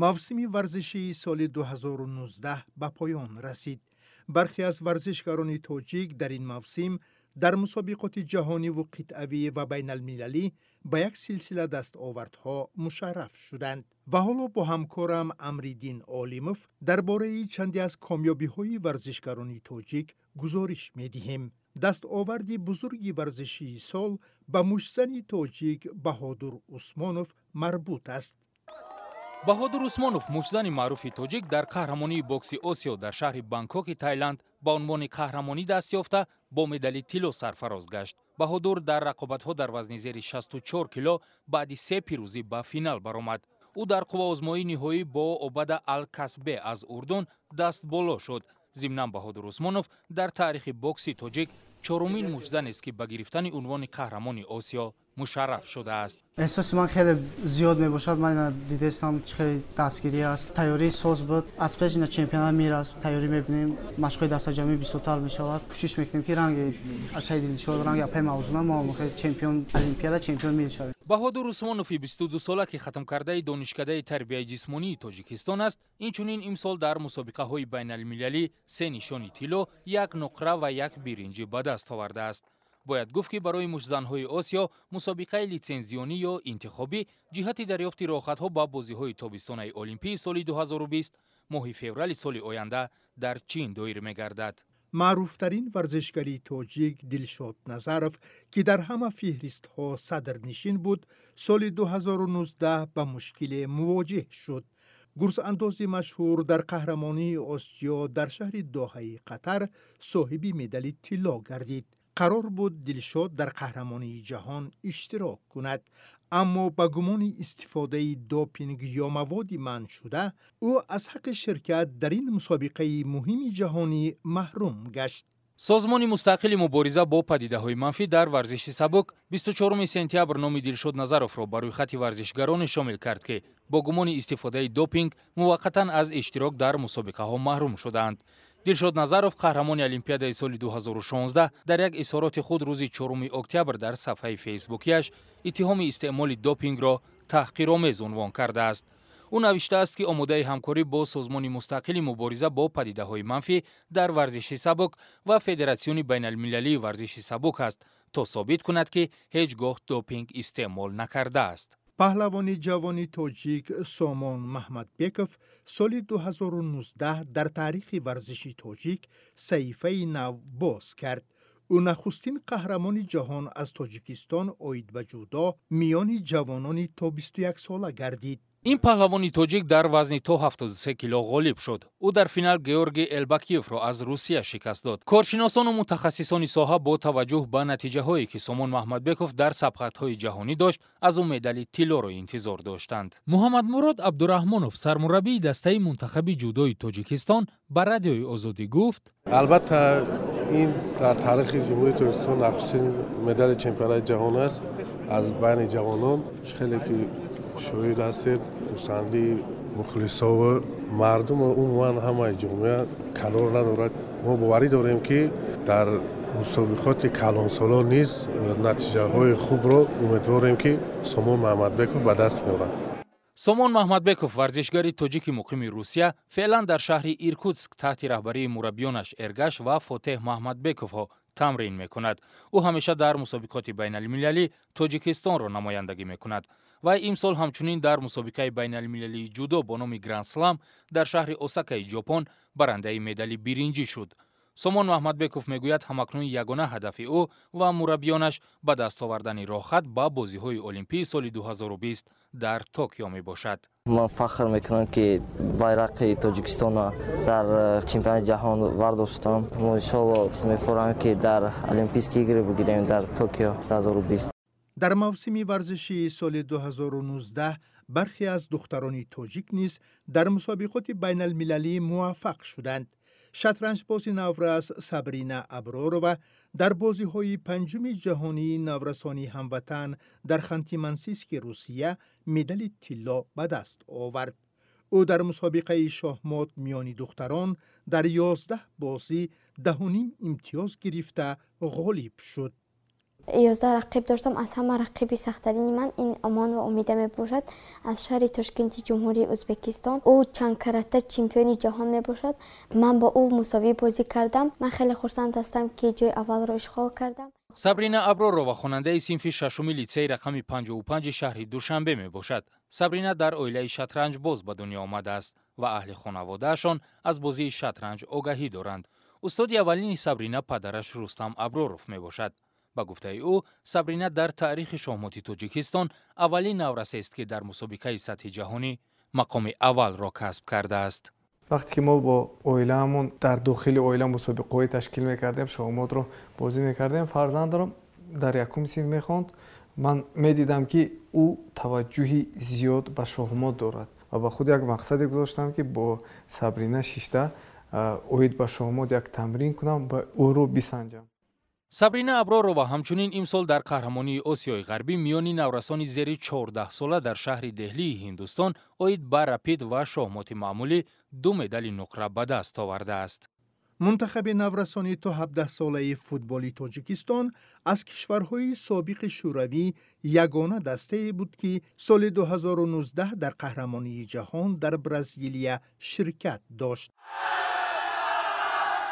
мавсими варзишии соли 2019 ба поён расид. Бархе аз варзишгарони тоҷик дар ин мавсим дар мусобиқоти ҷаҳониву қитъавӣ ва байналмилалӣ ба як силсила дастовардҳо мушарраф шуданд. Ва ҳоло бо ҳамкорам амриддин олимов дар бораи чанде аз комёбиҳои варзишгарони тоҷик гузориш медиҳем. Дастоварди бузурги варзишии сол ба мушзани тоҷик баҳодур усмонов марбут аст баҳодур усмонов мушзани маъруфи тоҷик дар қаҳрамонии бокси осиё дар шаҳри бангкоки таиланд ба унвони қаҳрамонӣ даст ёфта бо медали тилло сарфароз гашт. Баҳодур дар рақобатҳо дар вазни зери 64 кило баъди се пирӯзӣ ба финал баромад. Ӯ дар қувваозмоии ниҳоӣ бо обада алкасбе аз урдун даст боло шуд. Зимнан баҳодур усмонов дар таърихи бокси тоҷик чорумин мушзанест ки ба гирифтани унвони қаҳрамони осиё мушарраф шудааст эҳсоси ман хеле зиёд мебошад ман дидестам хеле дастгирӣ аст тайёрии соз буд аз пеш ина чемпионат мир аст тайёрӣ мебинем машқҳои дастаҷамӣ бисёртар мешавад кӯшиш мекунем ки ранги акай дилшод ранги апай мавзуна мо чемпион олимпиада чемпион мил шавем баҳодур усмонови бисту дусола ки хатмкардаи донишкадаи тарбияи ҷисмонии тоҷикистон аст инчунин имсол дар мусобиқаҳои байналмилалӣ се нишони тилло як нуқра ва як биринҷӣ ба даст овардааст бояд гуфт ки барои мушзанҳои осиё мусобиқаи литсензионӣ ё интихобӣ ҷиҳати дарёфти роҳхатҳо ба бозиҳои тобистонаи олимпии соли 2020 моҳи феврали соли оянда дар чин доир мегардад маъруфтарин варзишгари тоҷик дилшод назаров ки дар ҳама фиҳристҳо садрнишин буд соли 2019 ба мушкиле мувоҷеҳ шуд гурзандози машҳур дар қаҳрамонии осиё дар шаҳри доҳаи қатар соҳиби медали тилло гардид قرار بود دلشاد در قهرمانی جهان اشتراک کند اما به گمان استفاده دوپینگ یا مواد من شده او از حق شرکت در این مسابقه مهم جهانی محروم گشت. سازمان مستقل مبارزه با پدیده های منفی در ورزش سبک 24 سپتامبر نام دلشاد نظرف را بر روی خط ورزشگران شامل کرد که با گمان استفاده دوپینگ موقتا از اشتراک در مسابقه ها محروم شدند дилшод назаров қаҳрамони олимпиадаи соли 2016 дар як изҳороти худ рӯзи 4 октябр дар сафҳаи фейсбукиаш иттиҳоми истеъмоли допингро таҳқиромез унвон кардааст. Ӯ навиштааст ки омодаи ҳамкорӣ бо созмони мустақили мубориза бо падидаҳои манфӣ дар варзиши сабук ва федератсиони байналмилалии варзиши сабук аст то собит кунад ки ҳеҷ гоҳ допинг истеъмол накардааст паҳлавони ҷавони тоҷик сомон маҳмадбеков соли 2019 дар таърихи варзиши тоҷик саҳифаи нав боз кард ӯ нахустин қаҳрамони ҷаҳон аз тоҷикистон оид ба ҷудо миёни ҷавонони то 21сола гардид ин паҳлавони тоҷик дар вазни то 73 кило ғолиб шуд ӯ дар финал георгий элбакиевро аз русия шикаст дод коршиносону мутахассисони соҳа бо таваҷҷӯҳ ба натиҷаҳое ки сомон маҳмадбеков дар сабқатҳои ҷаҳонӣ дошт аз ӯ медали тиллоро интизор доштанд муҳаммадмурод абдураҳмонов сармураббии дастаи мунтахаби ҷудои тоҷикистон ба радиои озодӣ гуфт албатта ин дар таърихи ҷумҳурии тоҷикистон нахустин медали чемпионати ҷаҳон аст аз байни ҷавонон хеле ки шоҳид ҳастед хурсандии мухлисову мардуму умуман ҳамаи ҷомеа канор надорад мо боварӣ дорем ки дар мусобиқоти калонсолон низ натиҷаҳои хубро умедворем ки сомон маҳмадбеков ба даст меорад сомон маҳмадбеков варзишгари тоҷики муқими русия феълан дар шаҳри иркутск таҳти раҳбарии мураббиёнаш эргаш ва фотеҳ маҳмадбековҳо Тамрин мекунад. Ӯ ҳамеша дар мусобиқоти байналмилалӣ тоҷикистонро намояндагӣ мекунад вай имсол ҳамчунин дар мусобиқаи байналмилалии ҷудо бо номи грандслам дар шаҳри осакаи ҷопон барандаи медали биринҷӣ шуд. Сомон маҳмадбеков мегӯяд ҳамакнун ягона ҳадафи ӯ ва мураббиёнаш ба даст овардани роҳхат ба бозиҳои олимпии соли 2020 дар токио мебошад ман фахр мекунам ки байрақи тоҷикистонро дар э, чемпионати ҷаҳон вардоштам. Мо иншолло мефорам ки дар олимпийские игры бигирем дар токио 2020 дар мавсими варзишии соли 2019 бархе аз духтарони тоҷик низ дар мусобиқоти байналмилалӣ муваффақ шуданд шатранҷбози наврас сабрина абророва дар бозиҳои панҷуми ҷаҳонии наврасони ҳамватан дар ханти-мансийски русия медали тилло ба даст овард. Ӯ дар мусобиқаи шоҳмот миёни духтарон дар ёздаҳ бозӣ даҳуним имтиёз гирифта ғолиб шуд ёздаҳ рақиб доштам аз ҳама рақиби сахттарини ман ин омон ва умида мебошад. аз шаҳри тошкенти ҷумҳурии ӯзбекистон ӯ чандкарата чемпиони ҷаҳон мебошад. ман бо ӯ мусовӣ бозӣ кардам. ман хеле хурсанд ҳастам ки ҷои аввалро ишғол кардам. Сабрина абророва хонандаи синфи шашуми литсеи рақами 55 шаҳри душанбе мебошад. Сабрина дар оилаи шатранҷбоз ба дунё омадааст ва аҳли хонаводаашон аз бозии шатранҷ огаҳӣ доранд. устоди аввалини сабрина падараш рустам аброров мебошад به گفته او سابرینا در تاریخ شاهمات توجیکستان اولین نورسه است که در مسابقه سطح جهانی مقام اول را کسب کرده است. وقتی که ما با اویلامون در داخل اویلا مسابقه تشکیل می‌کردیم شاهمات رو بازی می‌کردیم فرزندم در یکم سین می‌خوند من می‌دیدم که او توجهی زیاد به شاهمات دارد و به خود یک مقصدی گذاشتم که با سابرینا شیشته اوید به شاهمات یک تمرین کنم و او رو بسنجم. Сабрина абророва ҳамчунин имсол дар қаҳрамонии осиёи ғарбӣ миёни наврасони зери чордаҳсола дар шаҳри деҳлии ҳиндустон оид ба рапид ва шоҳмоти маъмулӣ ду медали нуқра ба даст овардааст. Мунтахаби наврасонӣ то 17солаи футболи тоҷикистон аз кишварҳои собиқи шӯравӣ ягона дастае буд ки соли 2019 дар қаҳрамонии ҷаҳон дар бразилия ширкат дошт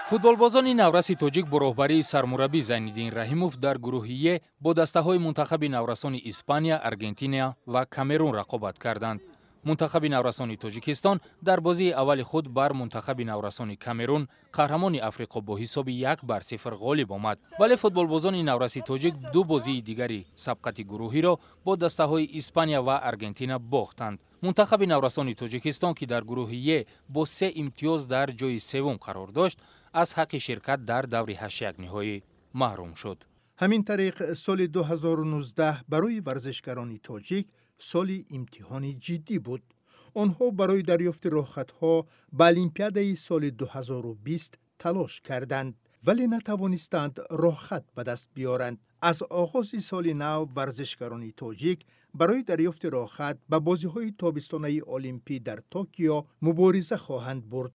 футболбозони навраси тоҷик бо роҳбарии сармураббӣ зайниддин раҳимов дар гурӯҳи е бо дастаҳои мунтахаби наврасони испания аргентина ва камерун рақобат карданд. Мунтахаби наврасони тоҷикистон дар бозии аввали худ бар мунтахаби наврасони камерун қаҳрамони африқо бо ҳисоби як бар сифр ғолиб омад. Вале футболбозони навраси тоҷик ду бозии дигари сабқати гурӯҳиро бо дастаҳои испания ва аргентина бохтанд. Мунтахаби наврасони тоҷикистон ки дар гурӯҳи е бо се имтиёз дар ҷои севум қарор дошт аз ҳаққи ширкат дар даври ҳаштякниҳоӣ маҳрум шуд ҳамин тариқ соли 2019 барои варзишгарони тоҷик соли имтиҳони ҷиддӣ буд онҳо барои дарёфти роҳхатҳо ба олимпиадаи соли 2020 талош карданд вале натавонистанд роҳхат ба даст биёранд аз оғози соли нав варзишгарони тоҷик барои дарёфти роҳхат ба бозиҳои тобистонаи олимпӣ дар токио мубориза хоҳанд бурд